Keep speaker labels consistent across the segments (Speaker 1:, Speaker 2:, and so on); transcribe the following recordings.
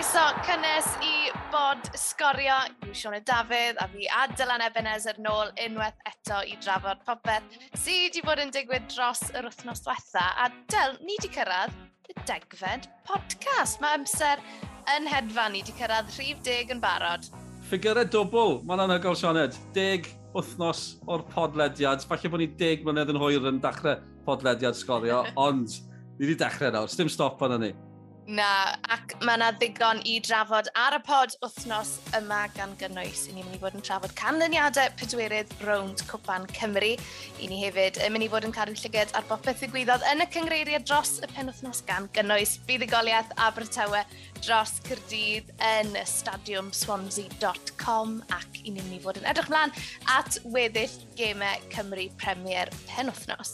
Speaker 1: Croeso cynnes i bod sgorio yw Sione Dafydd a fi a Dylan Ebenezer nôl unwaith eto i drafod popeth sydd wedi bod yn digwydd dros yr wythnos diwetha. A Dyl, ni wedi cyrraedd y degfed podcast. Mae amser yn hedfan ni wedi cyrraedd rhif deg yn barod.
Speaker 2: Ffigurau dobl, mae'n anhygol Sioned. Deg wythnos o'r podlediad. Falle bod ni deg mlynedd yn hwyr yn dechrau podlediad sgorio, ond ni wedi dechrau nawr. Sdim stop yna ni.
Speaker 1: Na, ac mae yna ddigon i drafod ar y pod wythnos yma gan gynnwys. I ni'n mynd i fod yn trafod canlyniadau pedwerydd rownd Cwpan Cymru. I ni hefyd yn mynd i fod yn cadw llyged ar bopeth ddigwyddodd yn y cyngreiriau dros y penwthnos gan gynnwys buddigoliaeth Abertawe dros Cyrdydd yn stadiumswansea.com ac i ni'n mynd i fod yn edrych mlaen at weddill gemau Cymru Premier penwthnos.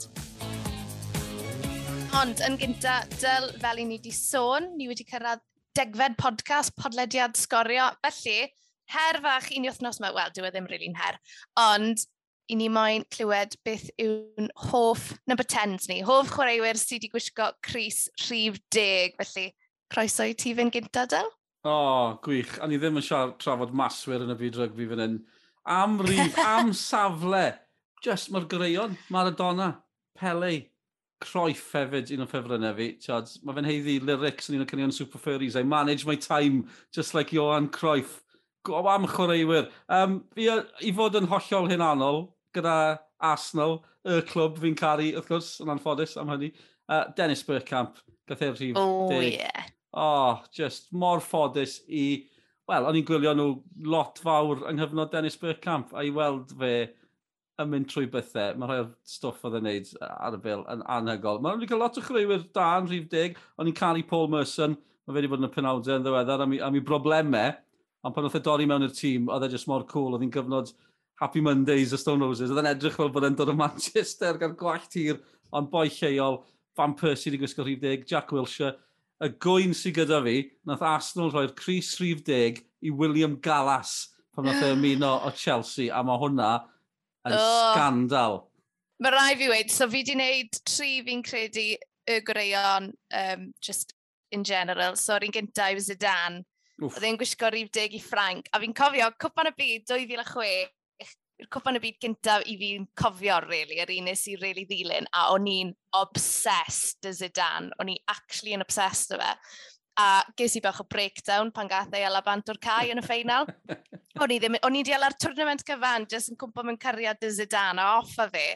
Speaker 1: Ond yn gynta, dyl fel i ni wedi sôn, ni wedi cyrraedd degfed podcast podlediad sgorio. Felly, her fach i wythnos yma, wel, dyw e ddim rili'n her, ond i ni moyn clywed beth yw'n hoff number 10s ni. Hoff chwaraewyr sydd wedi gwisgo Cris Rhif 10, felly croeso i ti fy'n gynta, dyl?
Speaker 2: O, oh, gwych. A ni ddim yn siarad trafod maswyr yn y byd rygbi fan hyn. Am rif, am safle. Just mae'r greion, Maradona, Pele, Croif hefyd, un o'n ffefrynnau fi, tiod, mae fe'n heiddi lyrics yn un o'n cynnion Super Furries, I manage my time just like Johan Croif. Go am chwaraewyr. Um, fi, I fod yn hollol hunanol gyda Arsenal, y clwb fi'n caru, wrth gwrs, yn anffodus am hynny. Uh, Dennis Burkamp, gath e'r rhif.
Speaker 1: Oh, deg. yeah.
Speaker 2: Oh, just mor ffodus i... Wel, o'n i'n gwylio nhw lot fawr yng nghyfnod Dennis Burkamp, a i weld fe yn mynd trwy bethau. Mae rhai o'r stwff oedd yn neud ar y bil yn anhygol. Mae'n wedi cael lot o chreuwyr da yn rhif dig. O'n i'n caru Paul Merson, mae fe wedi bod yn y penawdau yn ddiweddar am, am i broblemau, ond pan oedd e dorri mewn i'r tîm, oedd e jyst mor cool, oedd hi'n gyfnod Happy Mondays y Stone Roses, oedd e'n edrych fel bod e'n dod o Manchester gan gwallt tir, ond boi lleol, Van Persie wedi gwisgo rhif dig, Jack Wilshire, y gwyn sydd gyda fi, nath Arsenal rhoi'r Cris rhif dig i William Gallas pan nath e ymuno o Chelsea, a mae hwnna yn oh. scandal.
Speaker 1: Mae rai fi wedi, so fi wedi gwneud tri fi'n credu y greion, um, just in general. So o'r un gyntaf yw Zidane. Oedd e'n gwisgo rif deg i Frank. A fi'n cofio, cwpan y byd 2006, yw'r cwpan y byd gyntaf i fi'n cofio, really, yr un nes i really ddilyn. A o'n i'n obsessed y Zidane. O'n i actually yn obsessed o fe a ges i bach o breakdown pan gath ei alabant o'r cae yn y ffeinal. o'n i ddim, o'n i deall ar tournament cyfan, jyst yn cwmpa mewn cariad y Zidane a off a fi.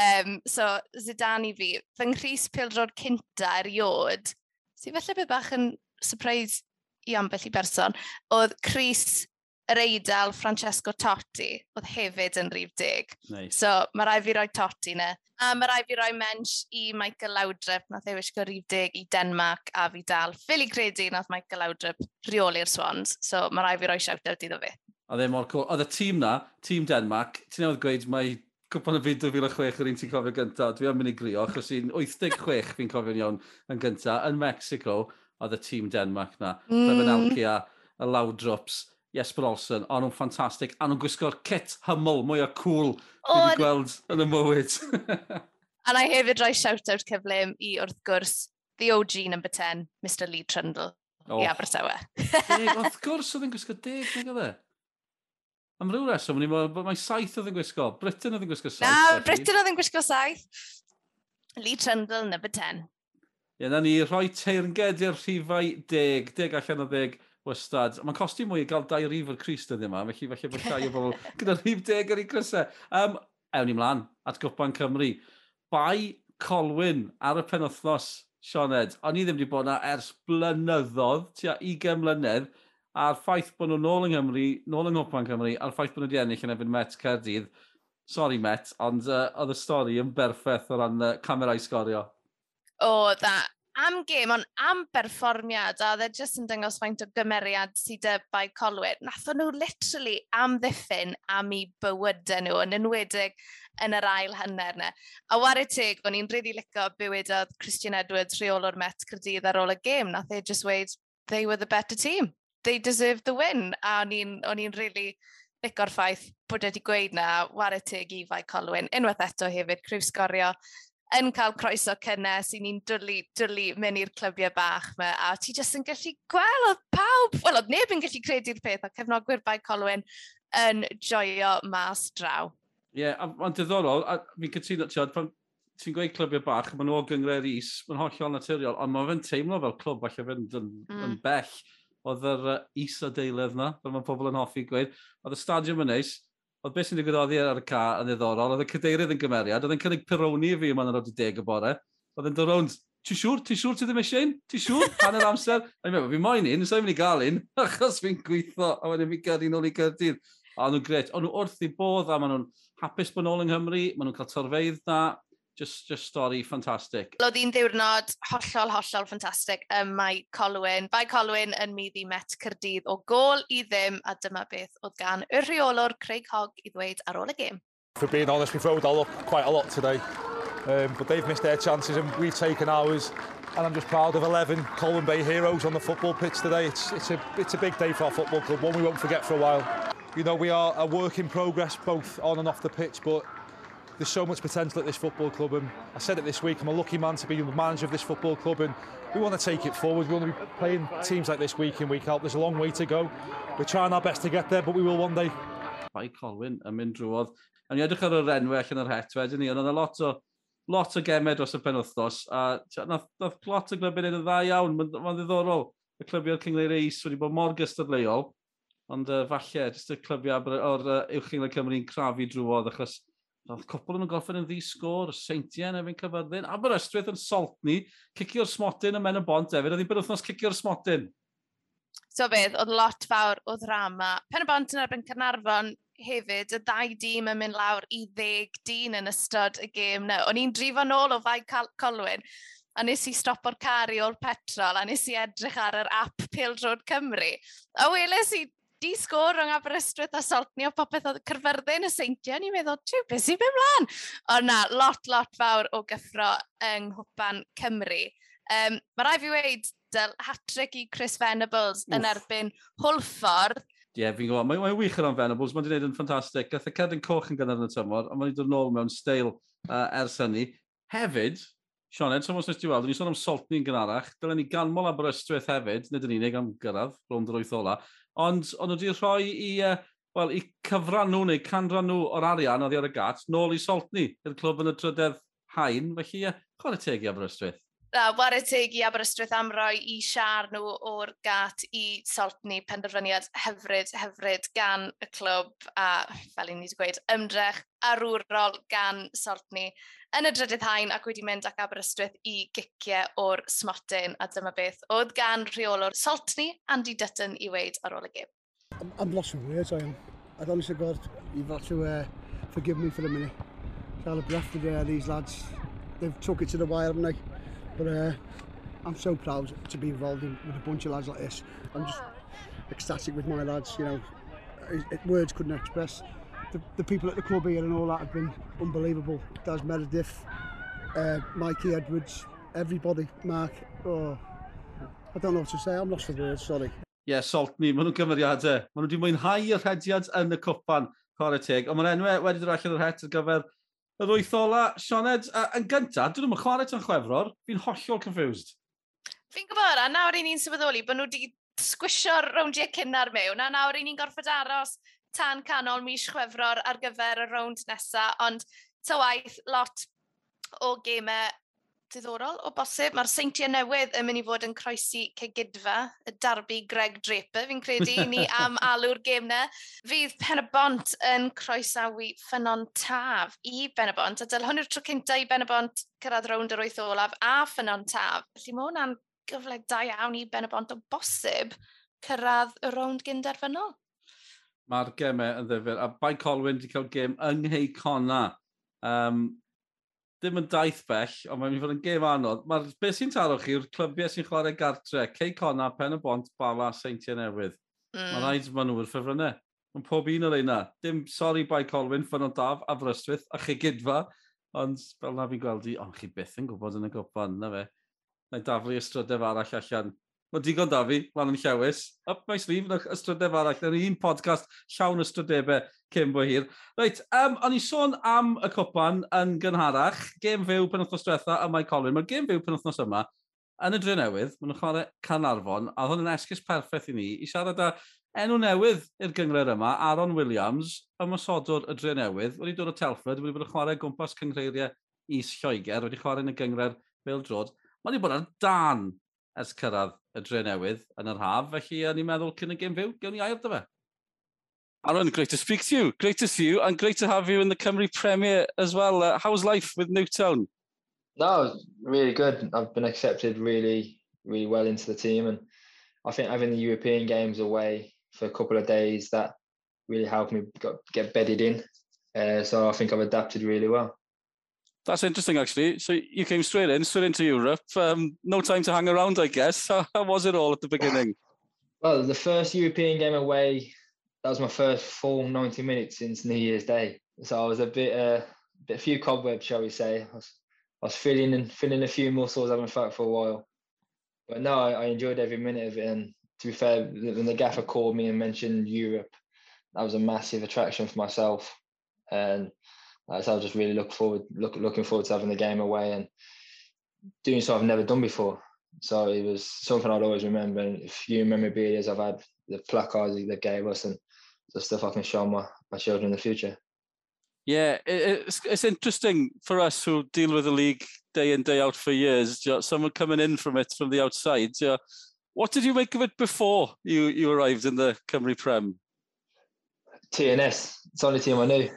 Speaker 1: Um, so Zidane i fi, fy nghrys pildro'r cynta eriod, sy'n falle bydd bach yn surprise i ambell i berson, oedd Chris yr eidl Francesco Totti, oedd hefyd yn rhif dig.
Speaker 2: Nice.
Speaker 1: So, mae rai fi roi Totti na. A mae rai fi roi mensch i Michael Laudrup, nath ei wisgo rhif dig i Denmark a fi dal. Fili credu nath Michael Laudrup rheoli'r Swans, so mae rai fi roi shout-out iddo fi.
Speaker 2: Oedd e mor cool. Oedd y tîm na, tîm Denmark, ti'n newydd gweud mae cwpon y byd 2006 yr un ti'n cofio gyntaf, dwi am mynd i grio, achos i'n 86 fi'n cofio'n iawn yn gyntaf, yn Mexico, oedd y tîm Denmark na, mm. Alcia, y Laudrups, Jesper Olsen, a nhw'n ffantastig, a nhw'n gwisgo'r kit hymol mwy o cool dwi wedi gweld yn y mywyd.
Speaker 1: a na i hefyd rhoi shout-out cyflym i wrth gwrs, the OG number 10, Mr Lee Trundle, oh. i Abertawe.
Speaker 2: deg, wrth gwrs oedd yn gwisgo deg, nag oedd e? Am ryw reswm, mae saith oedd yn gwisgo. Britain oedd yn gwisgo saith.
Speaker 1: Na, Britain oedd yn gwisgo saith. Lee Trundle, number 10.
Speaker 2: Ie, yeah, na ni rhoi teirnged i'r rhifau deg, deg allan o deg wastad. Mae'n costi mwy i gael dau rif o'r Cris ydyn yma, felly falle bod llai o bobl gyda rif deg ar ei crysau. Um, ewn ni mlaen at Gwpan Cymru. Bai Colwyn ar y penwthnos, Sioned. O'n i ddim wedi bod yna ers blynyddoedd, tua 20 mlynedd, a'r ffaith bod nhw nôl yng Nghymru, nôl yng Nghymru, Cymru, a'r ffaith bod nhw wedi ennill yn efo'n Met Cerdydd. Sorry Met, ond uh, oedd y stori yn berffaith o ran uh, camerau sgorio.
Speaker 1: O, oh, that am gêm, ond am berfformiad, a dde jyst yn dyngos faint o gymeriad sydd by Colwyr. nath nhw literally amddiffyn am i bywydau nhw, yn enwedig yn yr ail hynner yna. A war y teg, o'n i'n rili really licio bywyd oedd Christian Edwards rheol o'r Met Cyrdydd ar ôl y gêm. Nath e just weid, they were the better team. They deserved the win. A o'n i'n really licio'r ffaith bod wedi gweud na, war y teg i fai Colwyn. Unwaith eto hefyd, cryf sgorio yn cael croeso cynnes i ni'n dwlu, dwlu mynd i'r clybiau bach yma. a ti jyst yn gallu gweld oedd pawb, wel oedd neb yn gallu credu'r peth, a cefnogwyr bai Colwyn yn joio mas draw.
Speaker 2: Ie, yeah, ond diddorol, a fi'n cytuno, ti'n pan ti'n gweud clybiau bach, maen nhw o gyngred is, mae'n hollol naturiol, ond mae'n teimlo fel clwb, falle fynd yn, mm. yn bell oedd yr uh, is o deiledd yna, fel mae pobl yn hoffi gweud. Oedd y stadiwm yn neis, Oedd beth sy'n digwyddodd ar y ca yn ddiddorol, oedd y cadeirydd yn gymeriad, oedd yn cynnig pironi i fi yma'n oed deg y bore. Oedd yn dod rownd, ti'n siŵr, ti'n siŵr ti ddim eisiau un? Ti'n siŵr? Pan yr amser? A i'n meddwl, fi moyn un, so i'n mynd i gael un, achos fi'n gweithio, a wedyn fi'n gyrru nôl i gyrdydd. A nhw'n gret, o'n nhw wrth i bodd, a maen nhw'n hapus bod nôl yng Nghymru, maen nhw'n cael torfeidd na, just, just stori ffantastig.
Speaker 1: Loedd hi'n ddiwrnod hollol, hollol ffantastig ym mae Colwyn. Bai Colwyn yn middi Met Cyrdydd o gol i ddim, a dyma beth oedd gan y rheolwr Craig Hogg i ddweud ar ôl y gêm.
Speaker 3: For being honest, we've rolled all up quite a lot today. Um, but they've missed their chances and we've taken ours. And I'm just proud of 11 Colwyn Bay heroes on the football pitch today. It's, it's, a, it's a big day for our football club, one we won't forget for a while. You know, we are a work in progress both on and off the pitch, but there's so much potential at this football club and I said it this week I'm a lucky man to be the manager of this football club and we want to take it forward. We want to be playing teams like this week in week out. There's a long way to go. We're trying our best to get there but we will one day.
Speaker 2: Bai Colwyn yn mynd drwodd. A ni edrych ar yr enwau allan yr het wedyn ni ond yna lot o lot o gemau dros y penwthnos a nath, nath lot o glybyn edrych yn dda iawn. Mae'n ddiddorol. Y clybiau'r Cyngleur Eis wedi bod mor gystadleuol ond uh, falle, jyst y clybiau o'r uh, Uwchynglau Cymru'n crafu drwodd achos Roedd cwpl yn gorffen yn ddi-sgôr, seintiau yn efo'n cyfyddin. Aberystwyth yn saltni, cicio'r smotyn yn men y bont efo. Oedd hi'n berwthnos cicio'r smotyn.
Speaker 1: So beth, oedd lot fawr o ddrama. Pen y bont yn erbyn Cynarfon hefyd, y ddau dîm yn mynd lawr i ddeg dyn yn ystod y gêm na. O'n i'n drifo nôl o fai Colwyn, a nes i stop o'r i o'r petrol, a nes i edrych ar yr app Pildrod Cymru. A weles i di sgôr rhwng Aberystwyth a Saltney o popeth oedd cyrfyrddin y seintiau, ni'n meddwl, tiw, beth sy'n byd mlaen? O na, lot, lot fawr o gyffro yng Nghwpan Cymru. Um, mae rai fi wedi hat-trick i Chris Venables Oof. yn erbyn Hwlffordd.
Speaker 2: Ie, yeah, fi'n gwybod, mae'n mae wych yn o'n Venables, mae'n gwneud yn ffantastig. Gath y cerdyn coch yn gynnar yn y tymor, ond mae'n dod nôl mewn steil uh, ers hynny. Hefyd, Sean, ed, symwys nes ti weld, ni'n sôn am Saltney yn gynharach, dylen ni ganmol Aberystwyth hefyd, nid yn unig am gyrraedd, rhwng yr wyth ola, ond ond nhw wedi rhoi i, uh, well, i cyfran nhw neu canran nhw o'r arian oedd ar y gat, nôl i Saltni i'r clwb yn y trydedd hain, felly uh, chwarae teg i Aberystwyth.
Speaker 1: Na, ware teg i Aberystwyth am roi i siar nhw o'r gat i Saltni penderfyniad hyfryd, hyfryd gan y clwb, a fel i ni wedi gweud, ymdrech arwrol gan Saltni yn y drydydd hain ac wedi mynd ac Aberystwyth i giciau o'r smotyn a dyma beth oedd gan rheolwr Saltney Andy Dutton i weid ar ôl y gym.
Speaker 4: I'm, I'm lost for words, I am. I'd honestly God, you've got to uh, forgive me for a minute. It's out of breath with uh, these lads. They've took it to the wire, haven't they? But uh, I'm so proud to be involved in, with a bunch of lads like this. I'm just ecstatic with my lads, you know. It, it, words couldn't express the, the people at the club here and all that have been unbelievable. Daz Meredith, uh, Mikey Edwards, everybody, Mark. Oh, I don't know what to say, I'm lost for words, sorry.
Speaker 2: Ie, yeah, salt me, maen nhw'n gymeriadau. Maen nhw wedi mwynhau y rhediad yn y cwpan, chwarae teg. Ond maen enwau wedi dod allan o'r het ar gyfer yr wyth ola. Sioned, uh, yn gyntaf, dyn nhw'n chwarae tan chwefror, fi'n hollol confused.
Speaker 1: Fi'n gwybod, a nawr i ni'n sefyddoli bod nhw wedi sgwisio'r rowndiau cynnar mewn, a nawr i ni'n gorfod aros tan canol mis chwefror ar gyfer y rownd nesaf, ond ta waith lot o gemau diddorol o bosib. Mae'r seintiau newydd yn mynd i fod yn croesi cegidfa, y darbu Greg Draper, fi'n credu, ni am alw'r gêm na. Fydd Penabont yn croesawu ffynon taf i Benabont, a dyl hwn yw'r tro cyntaf i Benabont cyrraedd rownd yr wyth olaf a ffynon taf. Felly mae hwnna'n gyfle da iawn i Benabont o bosib cyrraedd y rownd gynderfynol.
Speaker 2: Mae'r gemau yn ddifur. A Bai Colwyn wedi cael gem yng Ngheicona. Um, ddim yn daith bell, ond mae'n mynd i fod yn gêm anodd. Mae'r beth sy'n taro chi yw'r clybiau sy'n chwarae gartre, Ceicona, Pen y Bont, Bala, Seintiau Newydd. Mm. Mae'n rhaid maen nhw'r ffefrynnau. Mae'n pob un o'r reina. Dim sori bai Colwyn, ffyn o daf, a frystwyth, a chi gydfa. Ond fel na fi'n gweld i, ond chi byth yn gwybod yn y gwpan, na fe. Na i daflu ystrydef arall allan. Mae digon da fi, lan yn llawys. Up my sleeve, na ystrydeb arall. Na'r un podcast llawn ystrydebau cyn bo hir. Reit, um, o'n i sôn am y cwpan yn gynharach. Gêm fyw pen wythnos diwetha a Mike Colin. Mae'r gêm fyw pen wythnos yma yn y dre newydd, maen nhw'n chwarae Canarfon, a hwn yn esgus perffaith i ni, i siarad â enw newydd i'r gyngred yma, Aaron Williams, ymwysodwr y dre newydd, wedi dod o Telford, wedi bod yn chwarae gwmpas cyngreiriau is Lloegr, wedi chwarae yn y gyngred Bildrod. Mae wedi bod ar dan ers cyrraedd y dre newydd yn yr haf, felly uh, ni'n meddwl cyn y gym fyw, gewn ni air dy fe.
Speaker 5: Aaron, great to speak to you. Great to see you, and great to have you in the Cymru Premier as well. Uh, how's life with Newtown?
Speaker 6: No, really good. I've been accepted really, really well into the team, and I think having the European games away for a couple of days that really helped me get bedded in. Uh, so I think I've adapted really well.
Speaker 5: That's interesting, actually. So you came straight in, straight into Europe. Um, no time to hang around, I guess. How, was it all at the beginning?
Speaker 6: Well, the first European game away, that was my first full 90 minutes since New Year's Day. So I was a bit, uh, a bit few cobwebs, shall we say. I was, I was feeling and feeling a few muscles, having fought for a while. But no, I, I enjoyed every minute of it. And to be fair, when the gaffer called me and mentioned Europe, that was a massive attraction for myself. And uh, so I just really look forward, look, looking forward to having the game away and doing something I've never done before. So it was something I'd always remember. And a few memorabilia I've had, the placards they gave us, and the stuff I can show my, my children in the future.
Speaker 5: Yeah, it's, it's interesting for us who deal with the league day in, day out for years. Someone coming in from it from the outside. What did you make of it before you, you arrived in the Cymru Prem?
Speaker 6: TNS. It's the only team I knew.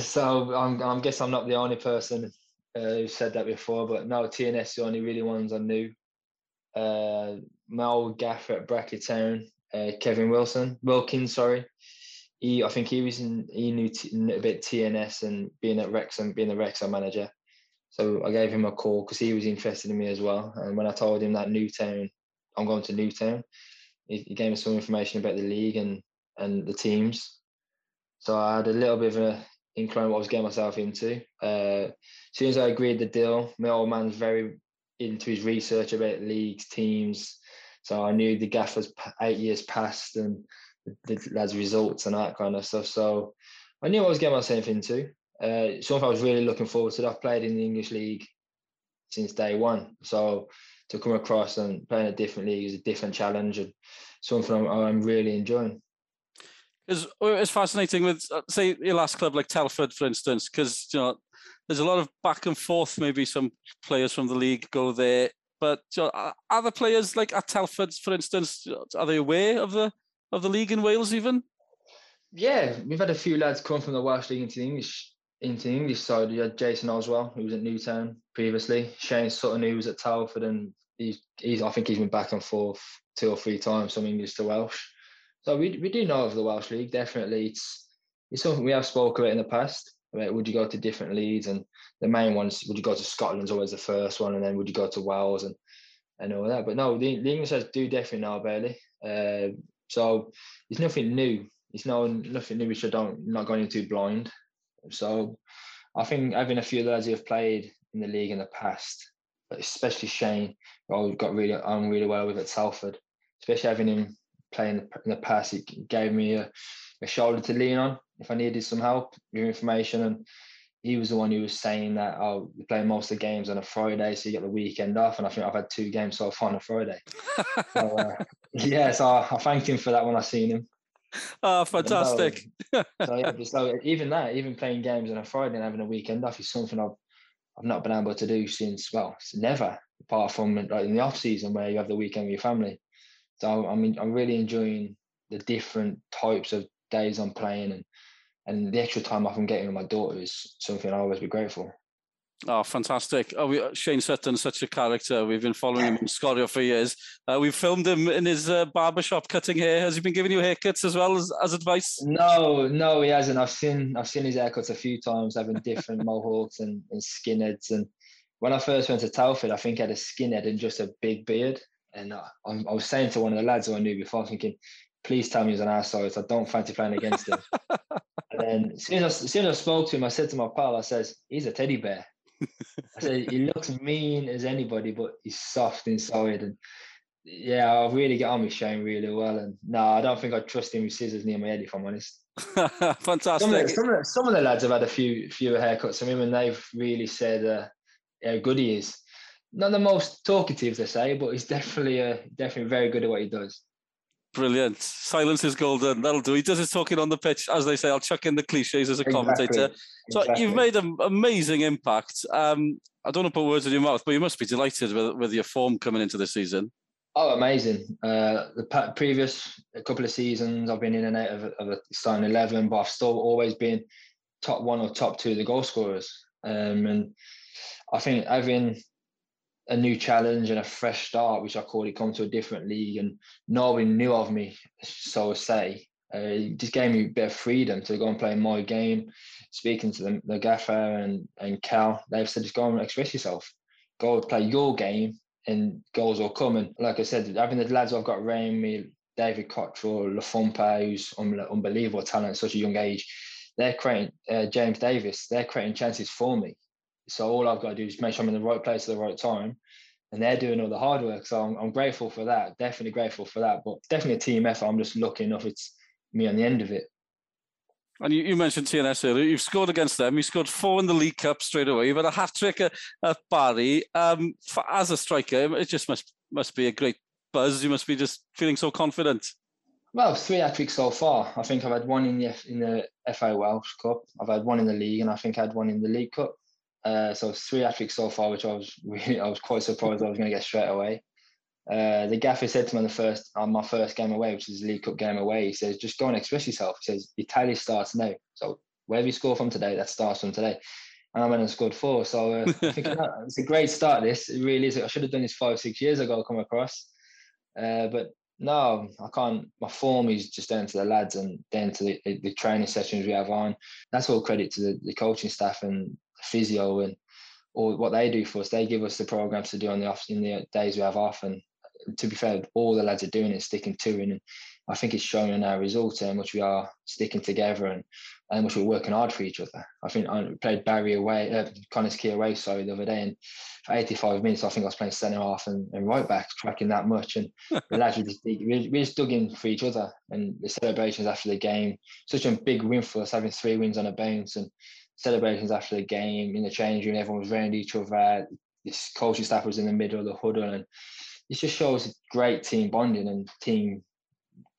Speaker 6: So I'm, I'm guess I'm not the only person uh, who said that before, but no, TNS the only really ones I knew. Uh, my old gaffer at Bracket Town, uh, Kevin Wilson, Wilkins, sorry. He, I think he was in, he knew t- a bit TNS and being at Wrexham, being the Wrexham manager. So I gave him a call because he was interested in me as well. And when I told him that Newtown, I'm going to Newtown, he, he gave me some information about the league and and the teams. So I had a little bit of a incline what I was getting myself into. Uh, as soon as I agreed the deal, my old man's very into his research about leagues, teams. So I knew the gaffers eight years past and the, the lads' results and that kind of stuff. So I knew I was getting myself into. Uh, something I was really looking forward to. I've played in the English league since day one. So to come across and play in a different league is a different challenge and something I'm, I'm really enjoying.
Speaker 5: It's, it's fascinating with, uh, say, your last club like Telford, for instance, because you know there's a lot of back and forth. Maybe some players from the league go there, but you know, are players like at Telford, for instance, are they aware of the of the league in Wales even?
Speaker 6: Yeah, we've had a few lads come from the Welsh league into the English into the English side. You had Jason Oswell, who was at Newtown previously. Shane Sutton, who was at Telford, and he's, he's I think he's been back and forth two or three times from English to Welsh. So we we do know of the Welsh League. Definitely, it's it's something we have spoken about in the past. About would you go to different leagues, and the main ones would you go to Scotland's always the first one, and then would you go to Wales and and all that. But no, the, the English do definitely know about it. Uh, so it's nothing new. It's no nothing new which I don't not going into blind. So I think having a few lads who have played in the league in the past, especially Shane, who got really on really well with at Salford, especially having him playing in the past, it gave me a, a shoulder to lean on if I needed some help with information. And he was the one who was saying that, oh, we play most of the games on a Friday, so you get the weekend off. And I think I've had two games so far on a Friday. so, uh, yeah, so I, I thanked him for that when I seen him.
Speaker 5: Oh, fantastic.
Speaker 6: so, yeah, so even that, even playing games on a Friday and having a weekend off is something I've I've not been able to do since well, never, apart from like in the off season where you have the weekend with your family. So I mean, I'm really enjoying the different types of days I'm playing and and the extra time I can get with my daughter is something I'll always be grateful.
Speaker 5: Oh, fantastic! Oh, we, Shane Sutton's such a character. We've been following him in Scorio for years. Uh, we've filmed him in his uh, barbershop cutting hair. Has he been giving you haircuts as well as, as advice?
Speaker 6: No, no, he hasn't. I've seen I've seen his haircuts a few times, having different mohawks and, and skinheads. And when I first went to Telford, I think he had a skinhead and just a big beard. And I, I was saying to one of the lads who I knew before, thinking, please tell me he's an asshole. I don't fancy playing against him. and then as soon as, as soon as I spoke to him, I said to my pal, I says, he's a teddy bear. I said, he looks mean as anybody, but he's soft inside. And yeah, I really get on with Shane really well, and no, I don't think I'd trust him with scissors near my head if I'm honest.
Speaker 5: Fantastic.
Speaker 6: Some of, the, some, of the, some of, the, lads have had a few fewer haircuts from him, and they've really said uh, how good he is. Not the most talkative, they say, but he's definitely uh, definitely very good at what he does.
Speaker 5: Brilliant. Silence is golden. That'll do. He does his talking on the pitch. As they say, I'll chuck in the cliches as a exactly. commentator. So exactly. you've made an amazing impact. Um, I don't want to put words in your mouth, but you must be delighted with, with your form coming into the season.
Speaker 6: Oh, amazing! Uh, the previous couple of seasons, I've been in and out of, of a starting eleven, but I've still always been top one or top two of the goal scorers. Um, and I think having a new challenge and a fresh start, which I call it, come to a different league, and nobody knew of me, so to say. Uh, it just gave me a bit of freedom to go and play my game. Speaking to the, the gaffer and, and Cal, they've said just go and express yourself, go play your game, and goals will come. And like I said, having the lads I've got around me, David Cottrell, Lafumpa, who's unbelievable talent at such a young age, they're creating uh, James Davis, they're creating chances for me. So all I've got to do is make sure I'm in the right place at the right time. And they're doing all the hard work. So I'm, I'm grateful for that. Definitely grateful for that. But definitely a team effort. I'm just lucky enough it's me on the end of it.
Speaker 5: And you, you, mentioned TNS earlier. You've scored against them. You scored four in the League Cup straight away. You've had a hat trick at, at Barry. Um, for, as a striker, it just must must be a great buzz. You must be just feeling so confident.
Speaker 6: Well, three hat tricks so far. I think I've had one in the in the FA Welsh Cup. I've had one in the league, and I think I had one in the League Cup. Uh, so three hat tricks so far, which I was really, I was quite surprised I was going to get straight away. Uh, the gaffer said to me on the first on my first game away, which is the League Cup game away, he says, just go and express yourself. He says, Italy starts now. So wherever you score from today, that starts from today. And I went and scored four. So uh, I think it's a great start. This it really is. I should have done this five, six years ago. Come across, uh, but no, I can't. My form is just down to the lads and down to the, the training sessions we have on. That's all credit to the, the coaching staff and physio and or what they do for us. They give us the programs to do on the off in the days we have off. And to be fair, all the lads are doing it, sticking to it. And I think it's showing in our results and which we are sticking together and and which we're working hard for each other. I think I played Barry away, uh, Quay away, sorry, the other day, and for 85 minutes, I think I was playing centre half and, and right back, tracking that much. And the lads were just, we, we just dug in for each other. And the celebrations after the game, such a big win for us, having three wins on a bounce. And celebrations after the game in the change room. Everyone was around each other. This coaching staff was in the middle of the huddle, and it just shows great team bonding and team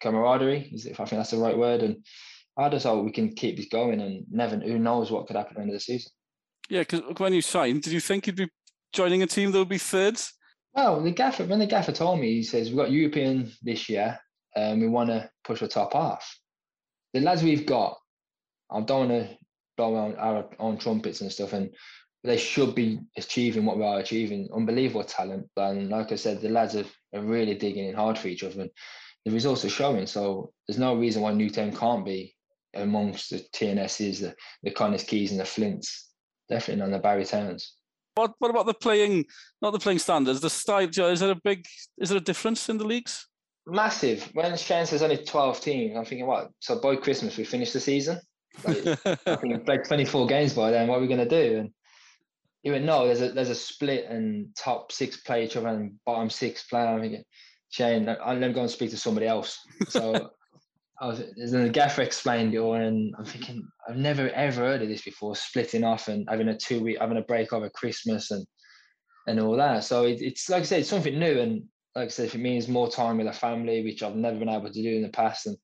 Speaker 6: camaraderie. If I think that's the right word, and I just hope we can keep this going, and never who knows what could happen at the end of the season.
Speaker 5: Yeah, because when you signed, did you think you'd be joining a team that would be third?
Speaker 6: Well, the gaffer when the gaffer told me, he says we've got European this year, and we want to push the top half. The lads we've got, I don't want to blow our, our own trumpets and stuff, and they should be achieving what we are achieving. Unbelievable talent, and like I said, the lads are, are really digging in hard for each other, and the results are showing. So there's no reason why Newtown can't be amongst the TNSs, the the Connah's Quays, and the Flints. Definitely on the Barry Towns.
Speaker 5: What what about the playing? Not the playing standards. The style. Is there a big? Is there a difference in the leagues?
Speaker 6: Massive. When Shane says only twelve teams, I'm thinking, what? So by Christmas we finish the season. Like, I played 24 games by then. What are we going to do? And he went, no, there's a there's a split and top six play each other and bottom six play. I'm thinking, Shane, I'll let uh, him go and speak to somebody else. So I was, then the gaffer explained it all, and I'm thinking, I've never ever heard of this before, splitting off and having a two week, having a break over Christmas and and all that. So it, it's like I said, it's something new, and like I said, if it means more time with the family, which I've never been able to do in the past, and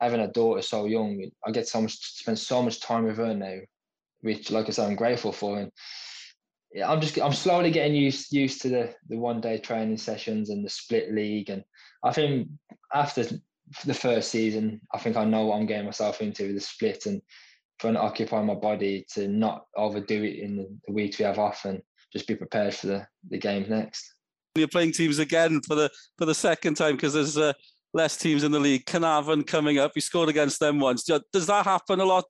Speaker 6: having a daughter so young, I get so much spend so much time with her now, which, like I said, I'm grateful for. And yeah, I'm just I'm slowly getting used used to the the one day training sessions and the split league. And I think after the first season, I think I know what I'm getting myself into with the split and trying to occupy my body to not overdo it in the, the weeks we have off and just be prepared for the the games next.
Speaker 5: You're playing teams again for the for the second time because there's a less teams in the league. Carnarvon coming up, you scored against them once. Does that happen a lot?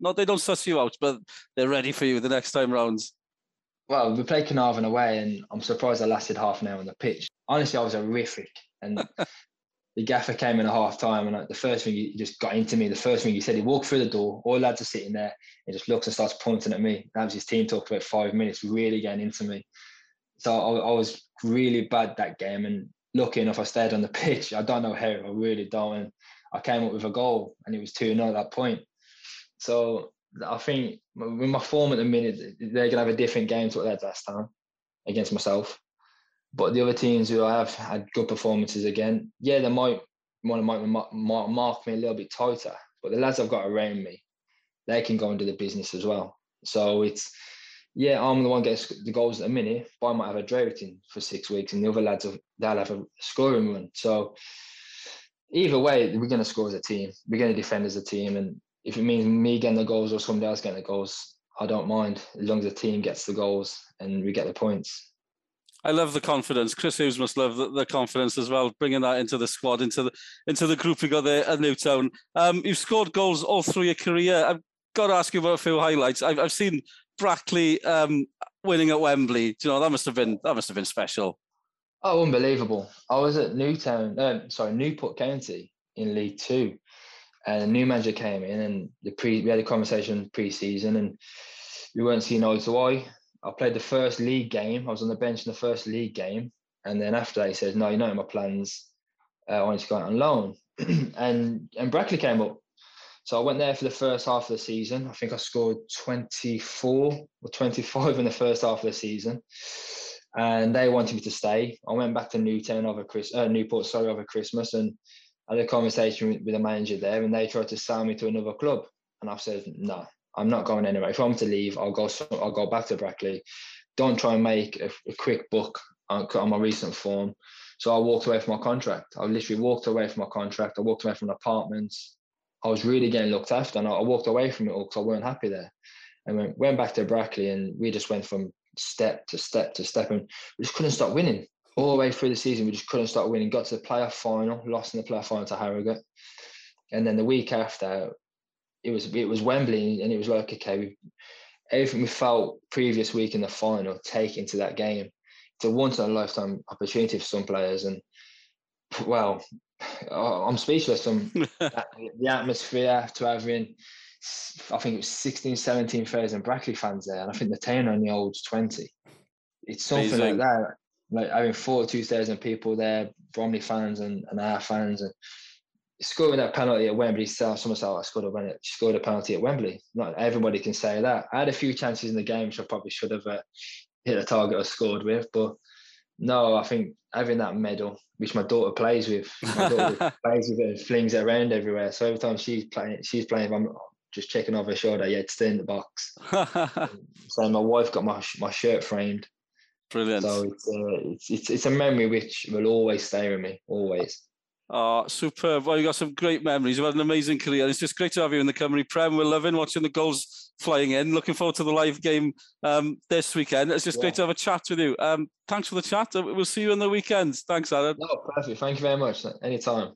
Speaker 5: Not they don't suss you out, but they're ready for you the next time rounds.
Speaker 6: Well, we played Carnarvon away, and I'm surprised I lasted half an hour on the pitch. Honestly, I was horrific, and the gaffer came in a half time, and like, the first thing he just got into me. The first thing he said, he walked through the door. All lads are sitting there. He just looks and starts pointing at me. That was his team talk for about five minutes, really getting into me. So I, I was really bad that game, and lucky enough I stayed on the pitch. I don't know how, I really don't. And I came up with a goal and it was 2 0 at that point. So I think with my form at the minute, they're going to have a different game to what they had last time against myself. But the other teams who I have had good performances again, yeah, they might want to mark, me a little bit tighter. But the lads I've got around me, they can go and do the business as well. So it's yeah, I'm the one gets the goals at the minute, but I might have a in for six weeks, and the other lads have, they'll have a scoring run. So either way, we're going to score as a team. We're going to defend as a team, and if it means me getting the goals or somebody else getting the goals, I don't mind as long as the team gets the goals and we get the points.
Speaker 5: I love the confidence. Chris Hughes must love the, the, confidence as well, bringing that into the squad, into the into the group we got there at Newtown. Um, you've scored goals all through your career. I've got to ask you about a few highlights. I've, I've seen Brackley um, winning at Wembley. Do you know that must have been that must have been special.
Speaker 6: Oh, unbelievable! I was at Newtown, uh, sorry, Newport County in League Two, and a new manager came in, and the pre we had a conversation pre-season, and we weren't seeing eye to eye. I played the first league game. I was on the bench in the first league game, and then after that, he says, "No, you know my plans. Uh, I want to go out on loan." and and Brackley came up so I went there for the first half of the season. I think I scored 24 or 25 in the first half of the season. And they wanted me to stay. I went back to Newtown over Chris, uh, Newport, sorry, over Christmas, and I had a conversation with, the manager there, and they tried to sell me to another club. And I've said, no, I'm not going anywhere. If I'm to leave, I'll go. I'll go back to Brackley. Don't try and make a, a quick book on, on my recent form. So I walked away from my contract. I literally walked away from my contract. I walked away from apartments. I was really getting looked after, and I, walked away from it all because I weren't happy there. And went, went back to Brackley, and we just went from step to step to step, and we just couldn't stop winning all the way through the season. We just couldn't stop winning. Got to the playoff final, lost in the playoff final to Harrogate, and then the week after, it was it was Wembley, and it was like okay, we, everything we felt previous week in the final, take into that game. It's a once in a lifetime opportunity for some players, and well, I'm speechless. I'm, the atmosphere to having, I think it was 16, 17,000 Brackley fans there, and I think the town only holds 20. It's something Amazing. like that. Like having 42,000 people there, Bromley fans and, and our fans, and scoring that penalty at Wembley. Someone said, I scored a, scored a penalty at Wembley. Not everybody can say that. I had a few chances in the game, which I probably should have uh, hit a target or scored with, but no, I think having that medal, which my daughter plays with, my daughter plays with it and flings it around everywhere. So every time she's playing, she's playing. I'm just checking over her shoulder. Yeah, it's still in the box. so my wife got my my shirt framed.
Speaker 5: Brilliant.
Speaker 6: So it's, uh, it's, it's it's a memory which will always stay with me, always.
Speaker 5: Oh, superb. Well, you got some great memories. You've had an amazing career. It's just great to have you in the Cymru Prem. We're loving watching the goals flying in. Looking forward to the live game um, this weekend. It's just yeah. great to have a chat with you. Um, thanks for the chat. Uh, we'll see you on the weekend. Thanks, Aaron.
Speaker 6: No, perfect. Thank you very much. Anytime.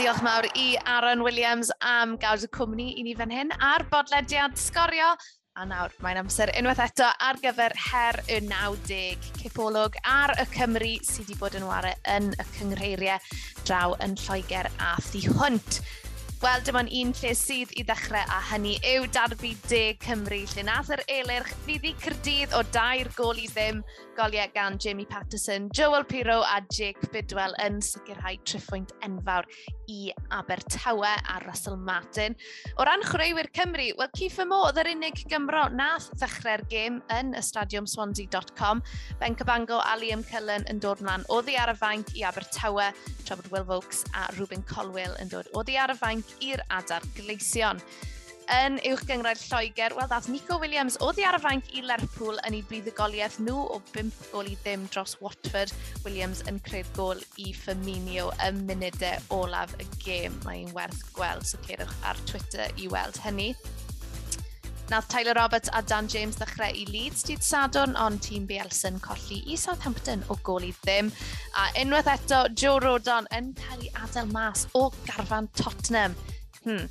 Speaker 1: Diolch mawr i Aaron Williams am gawd y cwmni i ni fan hyn a'r bodlediad sgorio A nawr, mae'n amser unwaith eto ar gyfer her y 90, cipolwg ar y Cymru sydd wedi bod yn ware yn y cyngreiriau draw yn Lloegr a Thu Hwnt. Wel, dim ond un lle sydd i ddechrau a hynny yw darbu De Cymru, lle nath yr elyrch fyddi Cyrdydd o dair gol i ddim goliau gan Jamie Patterson, Joel Piro a Jake Bidwell yn sicrhau triffwynt enfawr i Abertawe a Russell Martin. O ran chwaraewyr Cymru, wel Ciffa Mo oedd yr unig Gymro nath ddechrau'r gêm yn y stadiumswansea.com. Ben Cabango a Liam Cullen yn dod mlaen o ddi ar y fainc i Abertawe, tra bod Will Vokes a Ruben Colwell yn dod o ddi ar y fainc i'r adar gleision yn uwch gyngrair Lloegr, wel ddath Nico Williams o ddiarfainc i Lerpwl yn ei buddugoliaeth nhw o 5 gol i ddim dros Watford. Williams yn creu'r gol i Firmino y munudau e olaf y gêm. Mae'n werth gweld, so ceirwch ar Twitter i weld hynny. Nath Tyler Roberts a Dan James ddechrau i Leeds dydd Sadwrn, ond tîm Bielsen colli i Southampton o gol i ddim. A unwaith eto, Joe Rodon yn cael ei adael mas o garfan Tottenham. Hmm,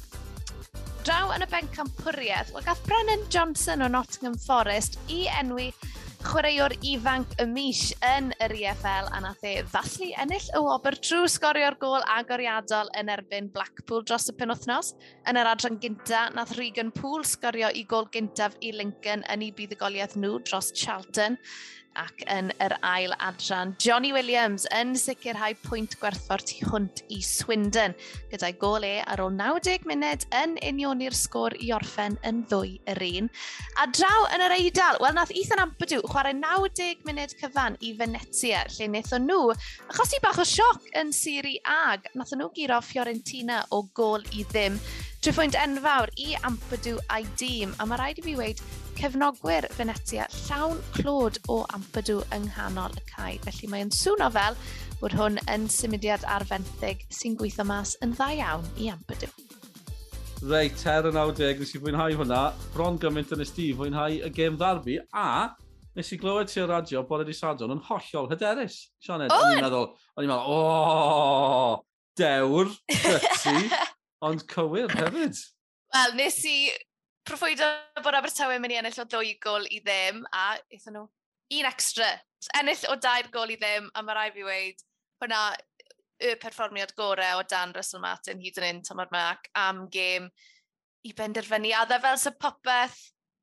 Speaker 1: Draw yn y bencampwriaeth, campwriaeth, wel gath Brennan Johnson o Nottingham Forest i enwi chwaraewr ifanc y mis yn yr EFL a nath e ddathlu ennill y wobr trwy sgorio'r gol agoriadol yn erbyn Blackpool dros y penwthnos. Yn yr adran gynta, nath Regan Poole sgorio i gol gyntaf i Lincoln yn eu buddugoliaeth nhw dros Charlton ac yn yr ail adran. Johnny Williams yn sicrhau pwynt gwerthfawr tu hwnt i Swindon, gyda'i e ar ôl 90 munud yn union i'r sgôr i orffen yn ddwy yr un. A draw yn yr eidl, wel nath Ethan Ampadu chwarae 90 munud cyfan i Venetia, lle wnaethon nhw achosi bach o sioc yn Siri Ag. nath nhw giro Fiorentina o gol i ddim. Trwy enfawr i Ampadu a'i dîm, a mae rhaid i fi weid cefnogwyr Venetia llawn clod o ampadw yng nghanol y cae. Felly mae'n swno fel bod hwn yn symudiad arfenthig sy'n gweithio mas yn dda iawn i ampadw.
Speaker 2: Reit, ter yn 90, nes i fwynhau hwnna. Bron gymaint yn ysdi fwynhau y gêm ddarbu, a nes i glywed ti'r radio bod di sadwn yn hollol hyderus. Sianed, o'n i'n meddwl, o'n i'n meddwl, o, dewr, gysi, ond cywir hefyd.
Speaker 1: Wel, nes i proffwydo bod Abertawe yn mynd i ennill o ddwy gol i ddim, a eithon nhw un extra. Ennill o dair gol i ddim, a mae rai fi weid, hwnna y perfformiad gorau o Dan Russell Martin hyd yn un tymor mac am gêm i benderfynu. A dda fel sy'n popeth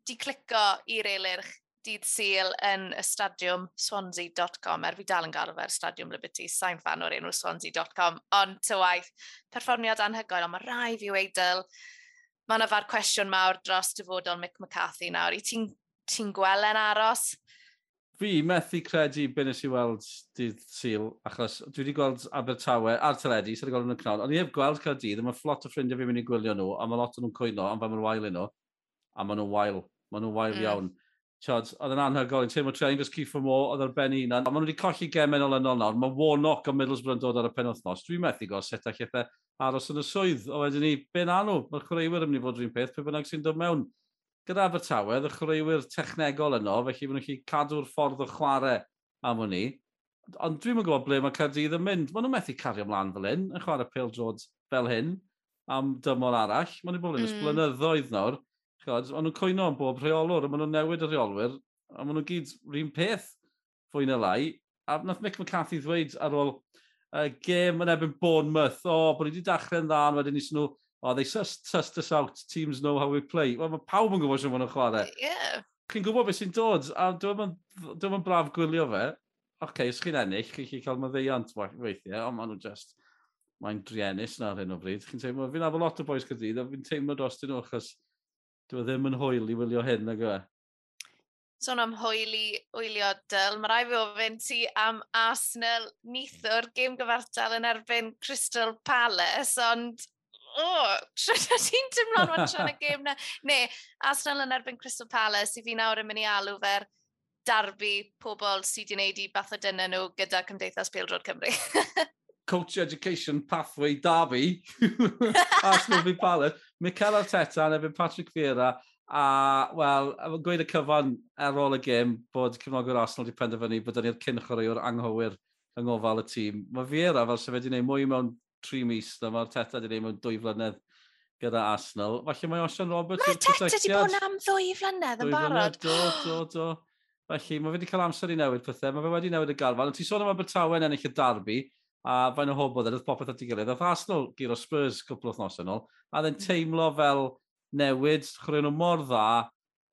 Speaker 1: di clico i'r eilirch dydd syl yn y stadiwm swansea.com. Er fi dal yn gael fe'r stadiwm Liberty, sa'n fan o'r enw swansea.com, ond ty waith, perfformiad anhygoel, ond mae rai fi weidl mae yna fa'r cwestiwn mawr dros dyfodol Mick McCarthy nawr. I ti'n ti gwelen aros?
Speaker 2: Fi methu credu be nes i weld dydd syl, achos dwi wedi gweld Abertawe ar teledu, sydd wedi gweld yn y cnol, ond i heb gweld cael dydd, mae fflot o ffrindiau fi'n mynd i gwylio nhw, a mae lot o nhw'n cwyno, ond fe mae'n wael nhw, a mae nhw'n wael, mae nhw'n wael mm. iawn. Tiod, oedd yn anhygol yn teimlo tre'n gos Cifo Mo, oedd ar ben un. Maen nhw wedi colli gemen o Lennon nawr. Mae Warnock o Middlesbrough yn dod ar y penwthnos. Dwi'n methu gos a llethau aros yn y swydd. O wedyn ni, be na nhw? Mae'r chwaraewyr yn mynd i fod rhywun peth, pe bynnag sy'n dod mewn. Gyda Abertawe, y chwaraewyr technegol yno, felly maen nhw'n gallu cadw'r ffordd o chwarae am hwnni. Ond dwi'n gwybod ble mae Cardydd yn mynd. Maen nhw'n methu cario ymlaen fel hyn, yn chwarae pêl drod fel hyn, am dymor arall. Maen nhw'n bod yn mm. ysblynyddoedd nawr Chod, ond nhw'n coino am bob rheolwr, a maen nhw'n newid y rheolwyr, a maen nhw'n gyd rhywun peth fwy na lai. A nath Mick McCarthy ddweud ar ôl uh, gêm yn ebyn Bournemouth, o, oh, bod ni wedi dechrau'n dda, wedyn eisiau nhw, oh, they just test us out, teams know how we play. Wel, mae pawb yn gwybod sy'n fawr yn chwarae.
Speaker 1: Yeah.
Speaker 2: Chi'n gwybod beth sy'n dod, a dwi'n yn braf gwylio fe. Oce, okay, os chi'n ennill, chi'n chi cael maddeiant weithiau, ond maen nhw just, mae'n driennus na ar hyn o bryd. Chi'n teimlo, fi'n afo lot o boes cydydd, a fi'n teimlo dros dyn nhw achos Dwi e ddim yn hwyl i wylio hyn, nag yw e?
Speaker 1: Sôn am hwyl i wylio dyl, mae rai fi ofyn ti am Arsenal nithwr gêm gyfartal yn erbyn Crystal Palace, ond o, oh, ti'n tymlo'n watch tra'n y gêm na. Ne, Arsenal yn erbyn Crystal Palace, i fi nawr yn mynd i alw fer darbu pobl sydd wedi gwneud i bath o dyna nhw gyda Cymdeithas Pildrod Cymru.
Speaker 2: Coach Education Pathway Darby, Arsenal fi Palace. Mikel Arteta yn efo Patrick Vieira, a, wel, gweud y cyfan ar ôl y gêm bod cefnogwyr Arsenal wedi penderfynu bod ni'r cynchwaraewr anghywir yng ngofal y tîm. Mae Vieira fel sef wedi gwneud mwy mewn tri mis na mae Arteta wedi gwneud mewn dwy flynedd gyda Arsenal. Falle mae Osian Roberts...
Speaker 1: Mae Arteta wedi bod am ddwy flynedd yn barod.
Speaker 2: Do, do, do. Felly, mae fe wedi cael amser i newid pethau. Mae fe wedi newid y galfan. Ti sôn am Abertawe yn ennill y darbu a fain o hobl oedd e, popeth at ei gilydd. Oedd Arsenal gyr o Spurs cwpl o thnos yn ôl, a dde'n hmm. teimlo fel newid, chwrwyn nhw mor dda,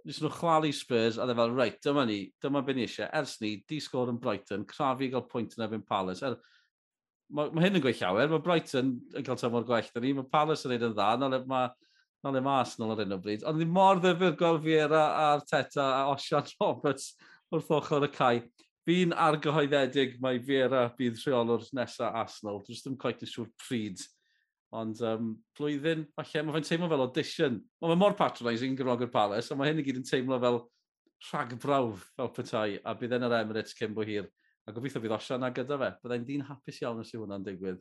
Speaker 2: nes nhw chwalu Spurs, a dde fel, reit, dyma ni, dyma be ni eisiau, ers ni, di sgor yn Brighton, crafu gael pwynt yn efo'n Palace. Er, mae ma hyn yn gweith llawer, mae Brighton yn cael tymor gwell da ni, mae Palace yn neud yn dda, nol mae nol yma Arsenal ar un o bryd. Ond ni mor ddefnydd gweld Fiera a'r Teta a Osian Roberts wrth ochr y cae fi'n argyhoeddedig mae Fiera bydd rheolwr nesaf Arsenal. Dwi'n ddim coet yn siŵr pryd. Ond um, blwyddyn, falle, mae fe'n teimlo fel audition. Mae fe mor patronising gyfrog o'r Palace, ond mae hyn i gyd yn teimlo fel rhagbrawf fel petai, a bydd yn yr Emirates cyn bo hir. A gobeithio bydd osian na gyda fe. Byddai'n dyn hapus iawn os yw hwnna'n digwydd.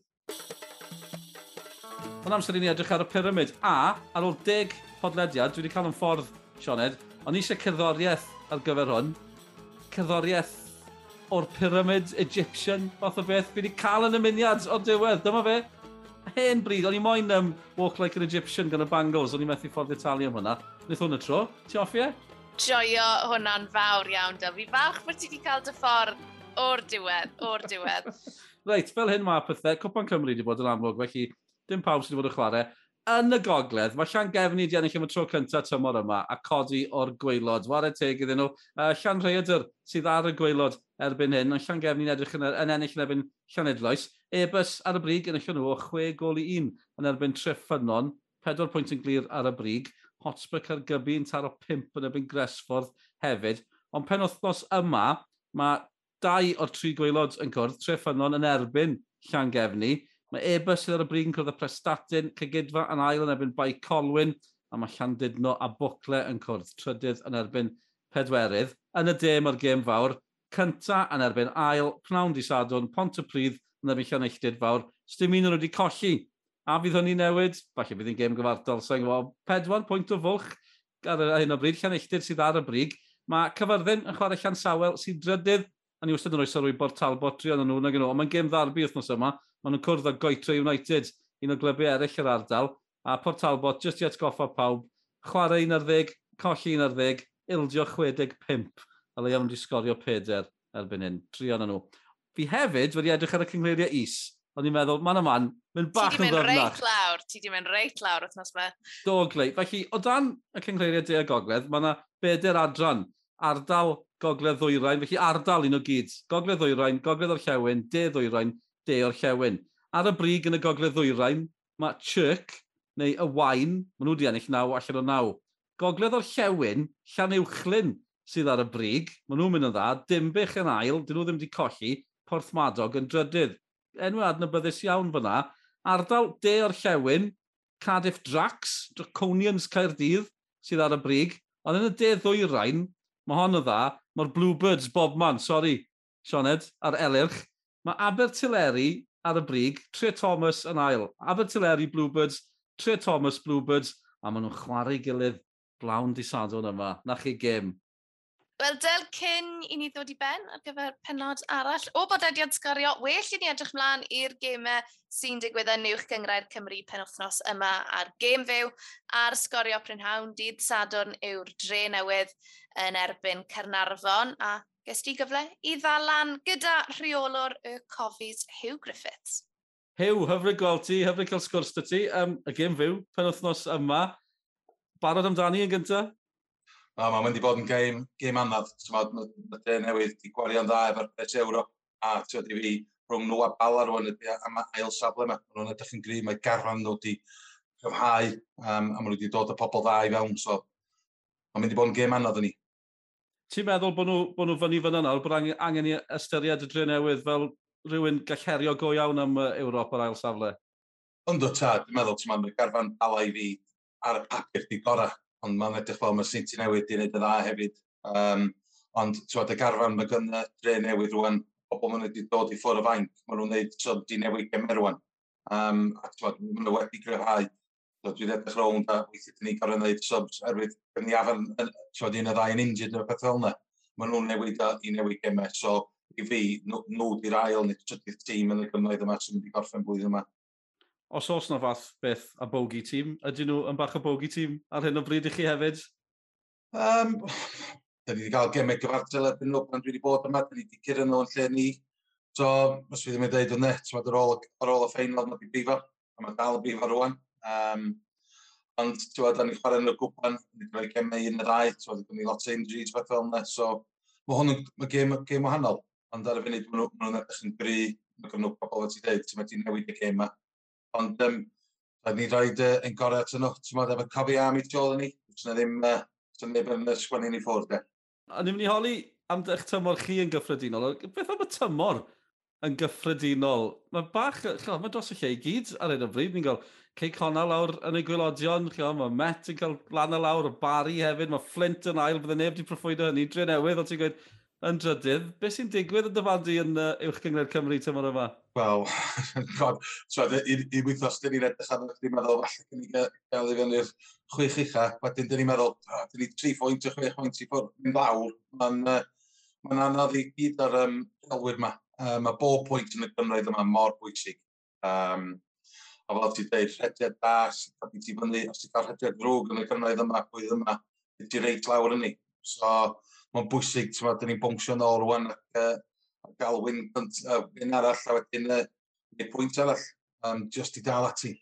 Speaker 2: Mae'n amser i ni edrych ar y pyramid, a ar ôl deg podlediad, dwi wedi cael yn ffordd, Sioned, ond eisiau cerddoriaeth ar gyfer hwn. Cerddoriaeth o'r pyramid Egyptian, fath o beth. Fi wedi cael yn ymuniad o diwedd, dyma fe. Hen bryd, o'n i moyn um, Walk Like an Egyptian gan y bangles, o'n i methu ffordd Italia am hwnna. Nid hwnna tro, ti offi e?
Speaker 1: Joio hwnna'n fawr iawn, da. Fi falch bod ti wedi cael dy ffordd o'r diwedd, o'r diwedd.
Speaker 2: Reit, fel hyn mae pethau, Cwpan Cymru wedi bod yn amlwg, felly dim pawb sydd wedi bod yn chwarae yn y gogledd, mae Sian Gefni di ennill am y tro cyntaf tymor yma a codi o'r gweilod. Wara teg iddyn nhw. Uh, Sian Rhaedr sydd ar y gweilod erbyn hyn, ond Sian Gefni'n edrych yn, yn ennill yn erbyn Sian Edloes. Ebus ar y brig yn eich nhw o 6 gol i 1 yn erbyn Treffynon, 4 pwynt yn glir ar y brig. Hotspur Cargybi yn taro 5 yn erbyn Gresford hefyd. Ond pen wythnos yma, mae dau o'r tri gweilod yn cwrdd, Treffynon yn erbyn Sian Gefni Mae Ebers sydd ar y brin cwrdd y prestatyn, cygydfa yn ail yn erbyn Bai Colwyn, a mae Llandudno a Bwcle yn cwrdd trydydd yn erbyn pedwerydd. Yn y dem o'r gêm fawr, cynta yn erbyn ail, pnawn di sadwn, pont y prydd yn erbyn Llanelltid fawr. Stym un o'n wedi colli. A fydd hynny newid, falle bydd hi'n gêm gyfartal, so gwybod, pedwar pwynt o fwlch ar hyn o bryd, Llanelltid sydd ar y brig. Mae cyfyrddin yn chwarae Llan Sawel sy'n drydydd, a ni wastad yn oes ar wybo'r talbot tri ond nhw, ond mae'n gêm ddarbu wrthnos yma, Maen nhw'n cwrdd â Goetro United, un o glybiau eraill yr ardal, a Port Talbot, jyst i atgoffa pawb, chwarae 11, colli 11, ildio 65, a le iawn wedi sgorio 4 erbyn hyn. tri na nhw. Fi hefyd wedi edrych ar y cyngleiriau is, ond i'n meddwl, man o man, mynd bach yn ddyrnach. Ti di mynd reit
Speaker 1: lawr, ti di mynd reit lawr wrthnos me.
Speaker 2: Do, glei. Felly, o dan y cyngleiriau de a gogledd, mae yna bedair adran, ardal gogledd ddwyrain, felly ardal un o gyd. Gogledd ddwyrain, gogledd o'r llewn, de ddwyrain, de o'r llewn. Ar y brig yn y gogledd ddwyrain, mae Chirk neu y Wain, maen nhw wedi ennill naw allan o naw. Gogledd o'r llewn, Llanuwchlyn sydd ar y brig, maen nhw'n mynd yn dda, Dimbych yn ail, dyn nhw ddim wedi colli, Porthmadog yn drydydd. Enw adnabyddus iawn fyna, ardal de o'r llewn, Cardiff Drax, Draconians Caerdydd sydd ar y brig, ond yn y de ddwyrain, mae hon o dda, mae'r Bluebirds bob man, sori, Sioned, ar Elyrch, Mae Abertilleri ar y brig, Tre Thomas yn ail. Abertilleri Bluebirds, Tre Thomas Bluebirds, a maen nhw'n chwarae gilydd blawn di sadwn yma. Na chi gym.
Speaker 1: Wel, del cyn i ni ddod i ben ar gyfer penod arall o bodediad sgorio, well i ni edrych mlaen i'r gemau sy'n digwydd yn uwch gyngrair Cymru penwthnos yma ar gêm fyw a'r sgorio prynhawn dydd Sadwrn yw'r dre newydd yn erbyn Cernarfon a ges ti gyfle i ddalan gyda rheolwr y cofis Hugh Griffiths.
Speaker 2: Hugh, hyfryd gweld ti, hyfryd cael sgwrs dy ti. Um, y gym fyw, pen wythnos yma. Barod amdani yn gyntaf?
Speaker 7: O, mae'n mynd i bod yn gêm, gêm anodd. Mae dy newydd i gwario'n dda efo'r 10 euro. A ti'n i fi rhwng nhw a bala rwan ydy am ail safle yma. Mae nhw'n edrych yn gri, mae garfan nhw wedi cyfhau um, a maen nhw wedi dod y pobl dda i fewn. So, mae'n mynd i bod yn gêm anodd yn ni
Speaker 2: ti'n meddwl bod nhw, bod nhw fyny fyny nawr, bod angen, i ystyried y dre newydd fel rhywun gallerio go iawn am Ewrop ar ail safle?
Speaker 7: Ond o ta, dwi'n meddwl, ti'n meddwl, garfan ala i fi ar y papur di gorau, ond mae'n edrych fel mae City newydd di wneud y dda hefyd. Um, ond, ti'n y garfan mae gan dre newydd rwan, pobl maen wedi dod i ffwrdd y fainc, maen nhw'n gwneud, so di newid gemer rwan. Um, a ti'n meddwl, maen nhw wedi gryfhau so dwi'n edrych rownd a weithio dyn ni gorau wneud subs erwydd yn ni afon, ti'n un o ddau yn injured neu beth fel yna. Maen nhw'n newid a, i newid gemau, so i fi, nhw di'r ail neu trydydd tîm yn y gymryd yma sy'n mynd i gorffen blwyddyn yma.
Speaker 2: Os oes na fath beth a bogi tîm, ydyn nhw yn bach a bogi tîm ar hyn o bryd i chi hefyd?
Speaker 7: Um, da ni wedi cael gemau gyfartal erbyn nhw pan dwi wedi bod yma, da ni wedi cyrra nhw yn lle ni. So, os fi ddim yn dweud o net, ar ôl, ar ôl y ffeinal, mae di bifa, a mae dal y bifa rwan. Um, ond, ti'n da ni'n chwarae yn y gwpan, ni'n gwneud gemau un y rai, ti'n gwneud, gwneud lot o injuries, fath fel yna, so mae hwn yn gêm, gêm wahanol, ond ar y funud maen nhw'n edrych yn gri, mae gen nhw pobl wedi dweud, ti'n wedi newid y gêm yma. Ond, um, da ni'n rhoi uh, ein gorau atyn nhw, ti'n gwneud, efo cofi am i tiol ni, ti'n ddim, uh, ti'n ddim yn sgwennu ni ffwrdd, de.
Speaker 2: A ni'n mynd i holi am eich tymor chi yn gyffredinol. Beth am y tymor yn gyffredinol? Mae bach, chlo, mae dros y lle i gyd ar hyn o bryd. Ni'n gael Cei Connor lawr yn ei gwylodion, mae Met yn cael lan y lawr, y Barry hefyd, mae Flint yn ail, bydde neb wedi proffwydo hynny, dre newydd, o ti'n gweud, yn drydydd, Be sy'n digwydd yn dyfandu yn uh, uwch gyngred Cymru tymor yma?
Speaker 7: Wel, god, so, i i wythnos, dyn ni'n edrych arno, dyn ni'n meddwl, falle gen i gael i fyny'r chwech ucha, wedyn dyn ni'n meddwl, oh, dyn ni 3 pwynt o 6 pwynt i ffwrdd, yn lawr, mae'n uh, ma anodd i gyd ar um, elwyr yma. Uh, mae bob pwynt yn y gymryd yma mor bwysig. Um, a fel ti dweud, rhediad da, sy'n cael ti fyny, os ti'n cael rhediad drwg yn y cyfnod yma, gwydd yma, ti'n reit lawr yn ni. So, mae'n bwysig, ti'n meddwl, ni'n bwngsio nôl rwan ac uh, gael wyn, uh, wyn arall a wedyn uh, neu pwynt arall, um, just i dal ati.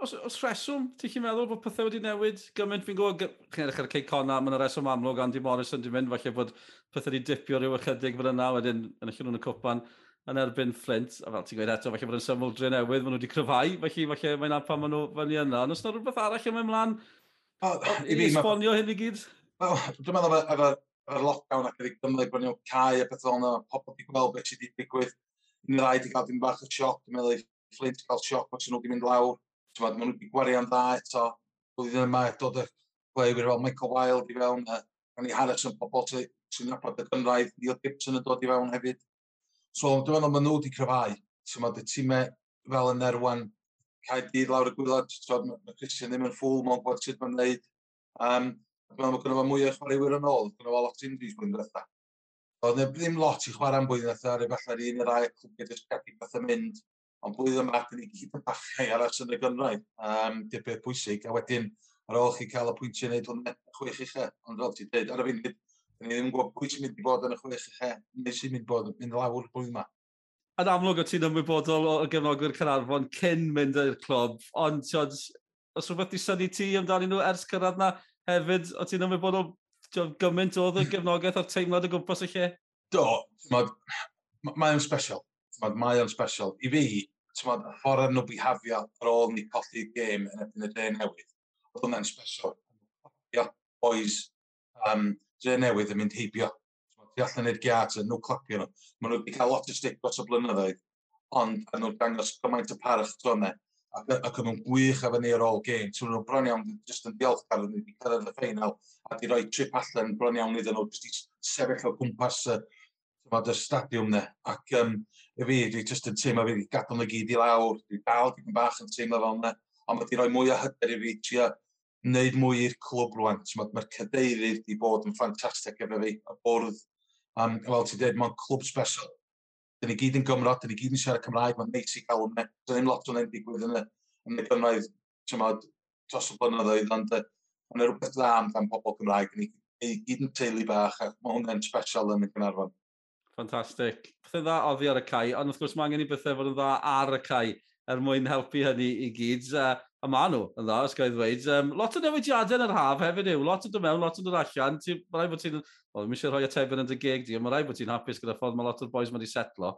Speaker 2: Os, os reswm, ti'n chi'n meddwl bod pethau wedi newid gymaint fi'n gwybod, chi'n edrych ar y Cey Conna, mae'n reswm amlwg, Andy Morrison, di mynd falle bod pethau wedi dipio rhyw ychydig fel yna, wedyn yn y llun y cwpan yn erbyn Flint, a fel ti'n gweud eto, falle bod yn syml dre newydd, maen nhw wedi cryfhau, felly falle mae'n pan maen nhw fyny yna. Ond os yna rhywbeth arall yn mynd mlaen, oh, i esbonio hyn i gyd?
Speaker 7: Well, dwi'n meddwl efo efo'r lockdown ac wedi gymryd bod nhw'n cael y beth o'n pobl wedi gweld beth sydd wedi digwydd. Ni rhaid i gael dim bach o sioc, dwi'n meddwl Flint gael sioc os nhw wedi mynd lawr. Maen nhw wedi gwarian dda eto. Blwyddyn yma dod y gweithwyr fel Michael Wilde i fewn, a ni Harrison, pobl sy'n nabod y gynraedd, Neil Gibson yn dod i fewn hefyd. So dwi'n meddwl maen nhw wedi cryfau. Mae y tîmau fel yn erwan, cael dydd lawr y gwylod, tymod, mae Christian ddim yn ffwl, mae'n gwybod sut mae'n neud. Um, dwi'n meddwl mae gynnu fo mwy o chwaraewyr yn ôl, gynnu fo lot injuries blwyddyn diwetha. Oedd ddim lot i chwarae am blwyddyn diwetha, rhaid falle un neu rai clwbiau jyst gadw yn mynd, ond blwyddyn yma, dyn ni gyd yn bachau aros yn y gynraedd, um, di'r beth pwysig, a wedyn ar ôl chi cael y pwyntiau wneud hwnna, chwech eich e, ond fel ti'n dweud, ar y funud, Dyn ni ddim yn gwybod pwy sy'n mynd i bod yn y chwech i chi, neu sy'n mynd i bod yn mynd lawr blwyddyn yma.
Speaker 2: Yn amlwg o ti'n ymwybodol o gefnogwyr Cynarfon cyn mynd i'r clwb, ond tiod, os rhywbeth di syni ti amdano nhw ers cyrraedd na hefyd, o ti'n ymwybodol tiod, gymaint oedd y gefnogaeth o'r teimlad y gwmpas y lle?
Speaker 7: Do, mae o'n special. Mae o'n special. I fi, tymod, y ffordd arno bihafio ar ôl ni colli'r gêm yn erbyn y dre newydd, oedd hwnna'n special. Ia, boys, um, newydd yn mynd heibio. Ti allan i'r giat yn nhw clapio nhw. Maen nhw wedi cael lot o stick dros y blynyddoedd, ond yn nhw'n dangos gymaint o parach tronau ac, ac yn nhw'n gwych efo ni ar ôl gêm. So, nhw'n bron iawn, jyst yn diolchgar, nhw wedi cyrraedd y ffeinal a di roi trip allan bron iawn iddyn nhw, jyst i sefyll o gwmpas y, y stadiwm ne. Ac um, i fi, dwi jyst yn teimlo fi wedi gadael nhw gyd i lawr, dwi dal dipyn bach yn teimlo fel ne. Ond mae wedi rhoi mwy o hyder i fi trio wneud mwy i'r clwb rwan. Mae'r cadeirydd wedi bod yn ffantastig efo fi, a bwrdd, um, fel ti'n dweud, mae'n clwb special. Dyn ni gyd yn Gymro, dyn ni gyd yn siarad Cymraeg, mae'n neis i gael yna. Dyn ni'n lot o'n digwydd yn y, yn y Gymraeg, tymod, dros y blynyddoedd, ond mae'n rhywbeth dda amdan pobl Cymraeg. Dyn ni gyd yn teulu bach, a mae hwnna'n special yn y Gynarfon.
Speaker 2: Fantastic. Pethau dda oddi ar y cae, ond wrth gwrs mae angen i bethau fod yn dda ar y cae er mwyn helpu hynny i gyd. Uh, A ma nhw yn dda, os gael ddweud. Um, lot o newidiadau yn yr haf hefyd yw. Lot o dod mewn, lot o dod allan. Mae rai bod ti'n... Wel, mi eisiau rhoi atebyn yn dy geg di, ond mae rai bod ti'n hapus gyda ffordd mae lot o'r boys mae wedi setlo.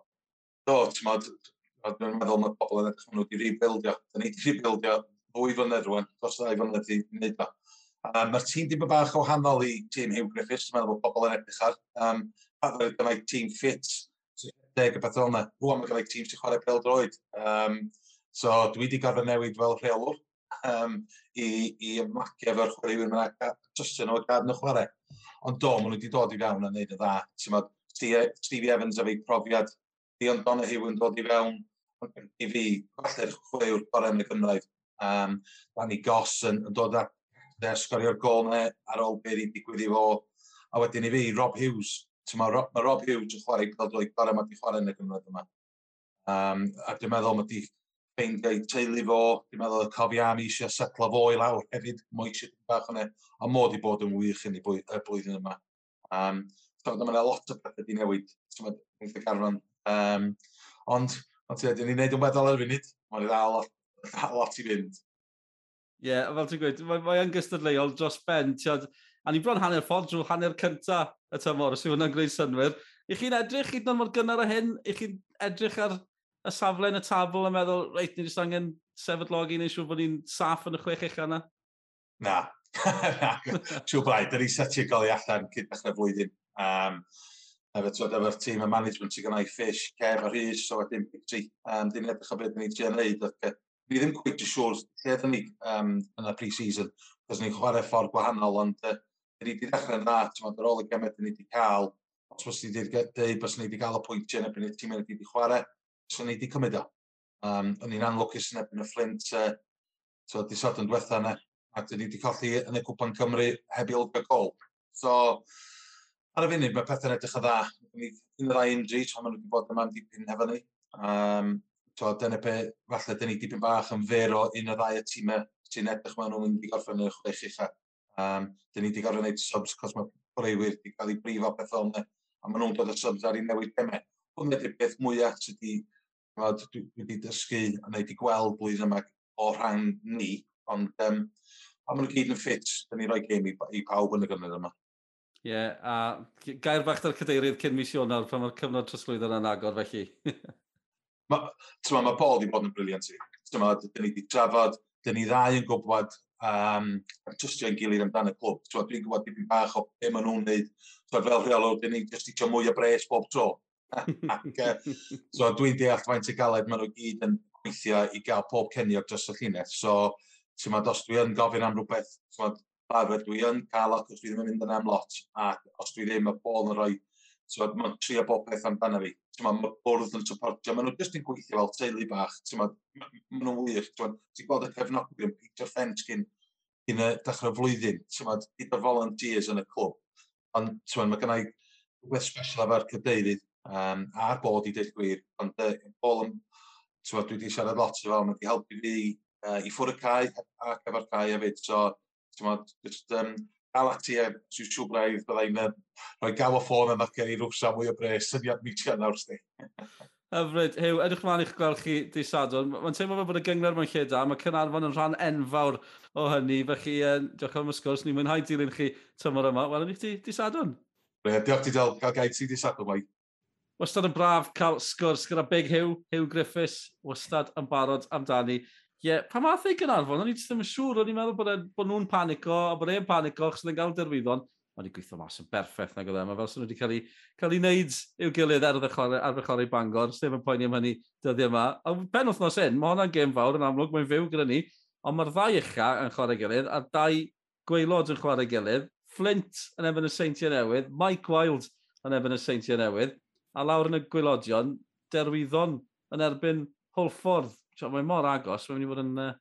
Speaker 7: Do, ti'n modd, dwi'n meddwl mae pobl yn edrych nhw wedi rebuildio. Da ni wedi rebuildio ddwy flynedd rwan, dros ddau flynedd wedi wneud o. Um, Mae'r tîm ddim yn bach o hanol i tîm Hugh Griffiths, dwi'n meddwl bod pobl yn edrych ar. Um, a ddweud tîm ffit, deg y beth fel yna. Rwan mae gymaint tîm sy'n chwarae bel droed. Um, So dwi wedi gorfod newid fel rheolwr um, i, i ymlacio efo'r chwaraewyr mae'n trystio nhw a gad nhw chwarae. Ond do, maen nhw wedi dod i fewn a wneud y dda. Mod, Stevie Evans a fi profiad, Dion Donahue yn dod i fewn i fi, falle'r chwaraewr gorau yn y Gymraeg. Um, Danny Goss yn, yn dod at sgorio'r gol yna ar ôl beth i digwydd i fo. A wedyn i fi, Rob Hughes. Mae Rob, ma Rob Hughes yn chwarae pêl-droed gorau mae wedi chwarae yn y gymryd yma. Um, a dwi'n meddwl mae wedi ffeindio teulu fo, dwi'n meddwl y cofiam eisiau setlo fo i lawr hefyd, mwy eisiau bach o'ne, a mod i bod yn wych yn y blwyddyn yma. Um, so, mae yna lot o bethau di newid, ti'n meddwl, garfan. Um, ond, ond ti'n ni'n neud yn weddol ar y funud, mae'n i ddal lot i fynd.
Speaker 2: Ie, yeah, fel ti'n gweud, mae, mae yn gystadleuol dros ben. Tiod, a ni bron hanner ffordd drwy hanner cynta y tymor, os yw hwnna'n gwneud synwyr. I chi'n edrych hyd yn oed mor gynnar o hyn, i chi'n edrych ar y safle yn y tabl a meddwl, reit, ni jyst angen sefydlogi neu siŵr bod ni'n saff yn y chwech eich yna?
Speaker 7: Na. Na. Siw bai, dyn ni setio'r goli allan cyn dechrau flwyddyn. Um, efo'r efo, efo tîm y management sy'n gynnau ffish, cef a rhys, so wedyn pictri. Um, dyn ni'n edrych o beth ni'n trio wneud. Ac, ni ddim cwyd y siwr lle ydyn ni um, yn y pre-season, cos ni'n chwarae ffordd gwahanol, ond uh, ni wedi dechrau dechrau'n dda, ar ôl y gemau ni wedi cael, os bys ni wedi dweud bys ni wedi cael y pwyntiau yn erbyn y tîm wedi chwarae, so ni wedi cymryd o. Um, o'n i'n anlwcus yn ebyn y Flint uh, so, disod yn diwetha yna, ac dyn ni wedi colli yn y Cwpan Cymru heb i olga gol. So, ar y funud mae pethau'n edrych yn dda. Ni Un o'r ddau injury, so maen nhw wedi bod yma'n dipyn hefo ni. Um, so, dyna pe, falle, dyn ni dipyn bach yn fer o un o'r ddau y tîmau sy'n edrych maen nhw'n mynd i gorffen yn y chwech ucha. Um, dyn ni wedi gorfod gwneud subs, cos mae breuwyr wedi cael ei brifo beth o'n a maen nhw'n dod y subs ar ei newid gemau. Hwn ydy'r beth mwyaf sydd wedi Mod, dwi wedi dysgu a wneud i gweld blwyddyn yma o rhan ni, ond um, pan maen nhw gyd yn ffit, dyn ni roi gêm i, i pawb yn y gyfnod yma.
Speaker 2: Ie, yeah, a gair bach da'r cadeirydd cyn mis Ionawr, pan mae'r cyfnod trosglwyddo yn agor felly.
Speaker 7: mae ma, Paul wedi bod yn briliant i. Tyma, dyn ni wedi trafod, dyn ni ddau yn gwybod um, trystio ein gilydd amdano y clwb. Dwi'n gwybod dipyn bach o be maen nhw'n neud. Tyma, fel rheolwr, dyn ni just eisiau mwy o bres bob tro. Ac, so dwi'n deall faint y galed maen nhw gyd yn gweithio i gael pob ceniog dros y llinell. So, ti'n meddwl, os dwi yn gofyn am rhywbeth, ti'n meddwl, barod, dwi yn cael ac os dwi ddim yn mynd yn am lot, a os dwi ddim, y Paul yn rhoi, so, mae'n trio bob peth amdano fi. Ti'n meddwl, mae bwrdd yn supportio, maen nhw jyst yn gweithio fel teulu bach, ti'n meddwl, maen nhw'n wych, ti'n gweld y cefnogwyr yn Peter Fench gyn, gyn y dechrau flwyddyn, ti'n meddwl, gyda volunteers yn y clwb. Ond, ti'n meddwl, mae gennau rhywbeth special efo'r cydeirydd, um, a'r bod i dweud gwir. Ond uh, Paul, yn, dwi wedi siarad lot o fel, mae wedi helpu fi uh, i ffwrdd y cae ac efo'r cae hefyd. So, twa, just, um, gael ati e, sy'n siw braidd, byddai'n rhoi gael o ffôn yn ac i rwsa mwy o bres yn iad meetio nawr sti.
Speaker 2: Hyfryd. Hew, edrych mlaen i'ch gweld chi di sadwn. Mae'n teimlo fel bod y gyngor mewn lle da. Mae Cynarfon yn rhan enfawr o hynny. Felly, uh, diolch am ysgwrs. Ni'n mwynhau dilyn chi tymor yma. Wel, ni ti di sadwn.
Speaker 7: Diolch ti del, Gael gael ti di sadwn, mai
Speaker 2: wastad yn braf cael sgwrs gyda Big Hugh, Hugh Griffiths, wastad yn barod amdani. Ie, yeah, pa math ei gynarfon, o'n i ddim yn siŵr, o'n i'n meddwl bod, e, bod nhw'n panico, a bod e'n panico, chos yn gael derwyddon, o'n i'n gweithio mas yn berffaith nag oedd e, mae fel sy'n wedi cael ei, cael ei wneud i'w gilydd ar ddechrau Bangor, sef yn poeni am hynny dyddiau yma. A pen wythnos un, mae hwnna'n gêm fawr yn amlwg, mae'n fyw gyda ni, ond mae'r ddau ucha yn chwarae gilydd, a dau gweilod yn chwarae gilydd, Flint yn efo'n y Seintiau Newydd, Mike Wild yn efo'n y Seintiau Newydd, a lawr yn y gwylodion, derwyddon yn erbyn Holford. Mae mor agos, mae'n mynd i fod yn uh,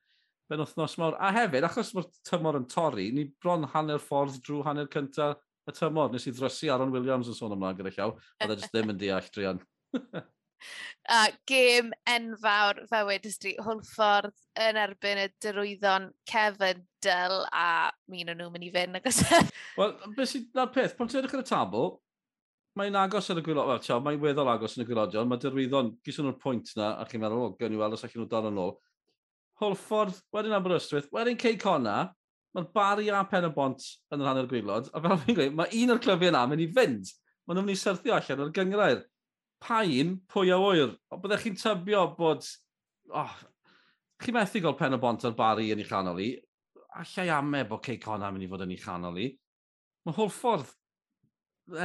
Speaker 2: ben wythnos mawr. A hefyd, achos mae'r tymor yn torri, ni bron hanner ffordd drwy hanner cyntaf y tymor. Nes i ddrysu Aaron Williams yn sôn ymlaen gyda llaw, oedd e jyst ddim yn deall drian.
Speaker 1: a gêm enfawr, fe wedys di, Hwlffordd yn erbyn y dyrwyddon Kevin Dyl a mi nhw'n nhw'n mynd i fynd.
Speaker 2: Wel, beth sy'n na'r peth, pan ti'n edrych ar y tabl, mae'n agos ar y gwylod, well, tio, mae'n weddol agos yn y gwylodion, mae dyrwyddon, giswn nhw'r pwynt na, a chi'n meddwl, o, gawn ni weld os allan nhw dal yn ôl. Holford, wedyn Aberystwyth, wedyn Cey Conna, mae'r bari a pen y bont yn yr hanner gwylod, a fel fi'n gweud, mae un o'r clyfiau yna mynd i fynd. Mae nhw'n mynd i syrthio allan o'r gyngrair. Pain, pwy a wyr. O, Byddech chi'n tybio bod... Oh, chi methu gael pen y bont ar bari yn ei chanol i. Allai ame bod Cey Conna mynd i fod yn ei chanol i. Mae Holford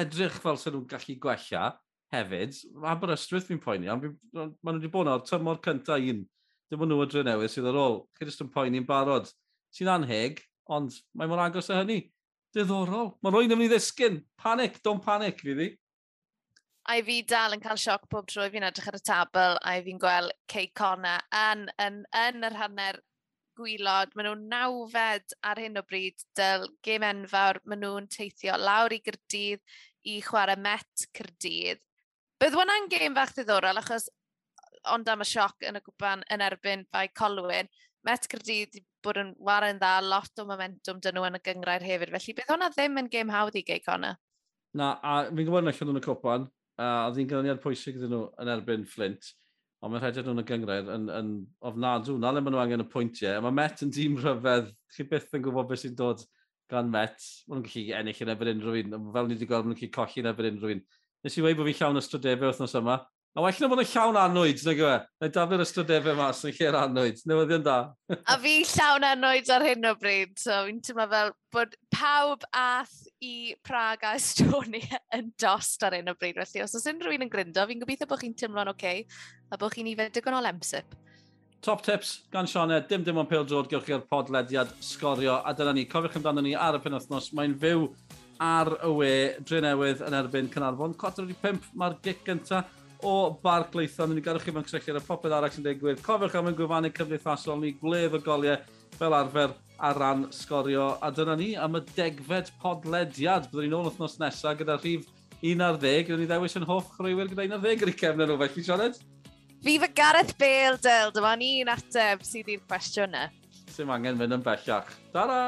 Speaker 2: edrych fel sy'n nhw'n gallu gwella hefyd. Aberystwyth fi'n poeni, ond maen nhw wedi bod o'r tymor cyntaf un. Dim ond nhw y drenewydd sydd ar ôl. Chi jyst yn poeni'n barod. Sy'n anheg, ond mae mor agos â hynny. Diddorol. Mae rwy'n ymwneud ddisgyn. Panic, don't panic, fi ddi.
Speaker 1: A fi dal yn cael sioc pob tro fi'n edrych ar y tabl a fi'n gweld Cey Conna yn, yn, yn, yr hanner gwylod, maen nhw'n nawfed ar hyn o bryd dyl gêm enfawr, maen nhw'n teithio lawr i Gyrdydd i chwarae Met Cyrdydd. Bydd hwnna'n gêm fach ddiddorol achos ond am y sioc yn y gwpan yn erbyn bai Colwyn, Met Cyrdydd bod yn waren dda, lot o momentum dyn nhw yn y gyngrair hefyd, felly bydd hwnna ddim yn gêm hawdd i gei Connor.
Speaker 2: Na, a fi'n gwybod yn allan nhw'n y cwpan, a oedd hi'n ganlyniad pwysig ydyn nhw yn erbyn Flint. Ond mae'n rhaid nhw'n y gyngred yn, yn ofnadw. Na le maen nhw angen y pwyntiau. Mae Met yn dîm rhyfedd. Chi byth yn gwybod beth sy'n dod gan Met. Mae nhw'n gallu ennill yn efo'r unrhyw un. Fel ni wedi gweld, maen nhw'n gallu colli yn efo'r unrhyw un. Nes i wei bod fi llawn ystodebau wythnos yma. A well na bod yn llawn anwyd, nag yw e? Na daflu'r ysgrydefau mas yn lle'r anwyd. Newyddion da.
Speaker 1: a fi llawn anwyd ar hyn o bryd. So fi'n teimlo fel bod pawb ath i Prag a Estonia yn dost ar hyn o bryd. Felly os oes unrhyw un yn gryndo, fi'n gobeithio bod chi'n teimlo'n oce okay, a bod chi'n i ifed digon o lemsip.
Speaker 2: Top tips gan Sioned, dim dim ond Pil Drod, gewch chi'r podlediad sgorio. A dyna ni, cofiwch amdano ni ar y penwthnos. Mae'n fyw ar y we, Drenewydd yn erbyn Cynarfon. 4.5 mae'r gic gyntaf o Barclaethon. Ni'n gadw chi mewn cysylltu ar y popeth arall sy'n digwydd. Cofiwch am y gwefannu cymdeithasol ni, gwlef y goliau fel arfer ar ran sgorio. A dyna ni am y degfed podlediad. Byddwn ni'n ôl wythnos nesaf gyda rhif 11. Rydyn ni ddewis yn hoff chrwywyr gyda 11 ar y cefn yn rhywbeth. Fi Sioned?
Speaker 1: Fi fy Gareth Bale, Dyl. Dyma ni'n ateb sydd i'r cwestiwn yna.
Speaker 2: Sim angen fynd yn bellach. Ta-ra!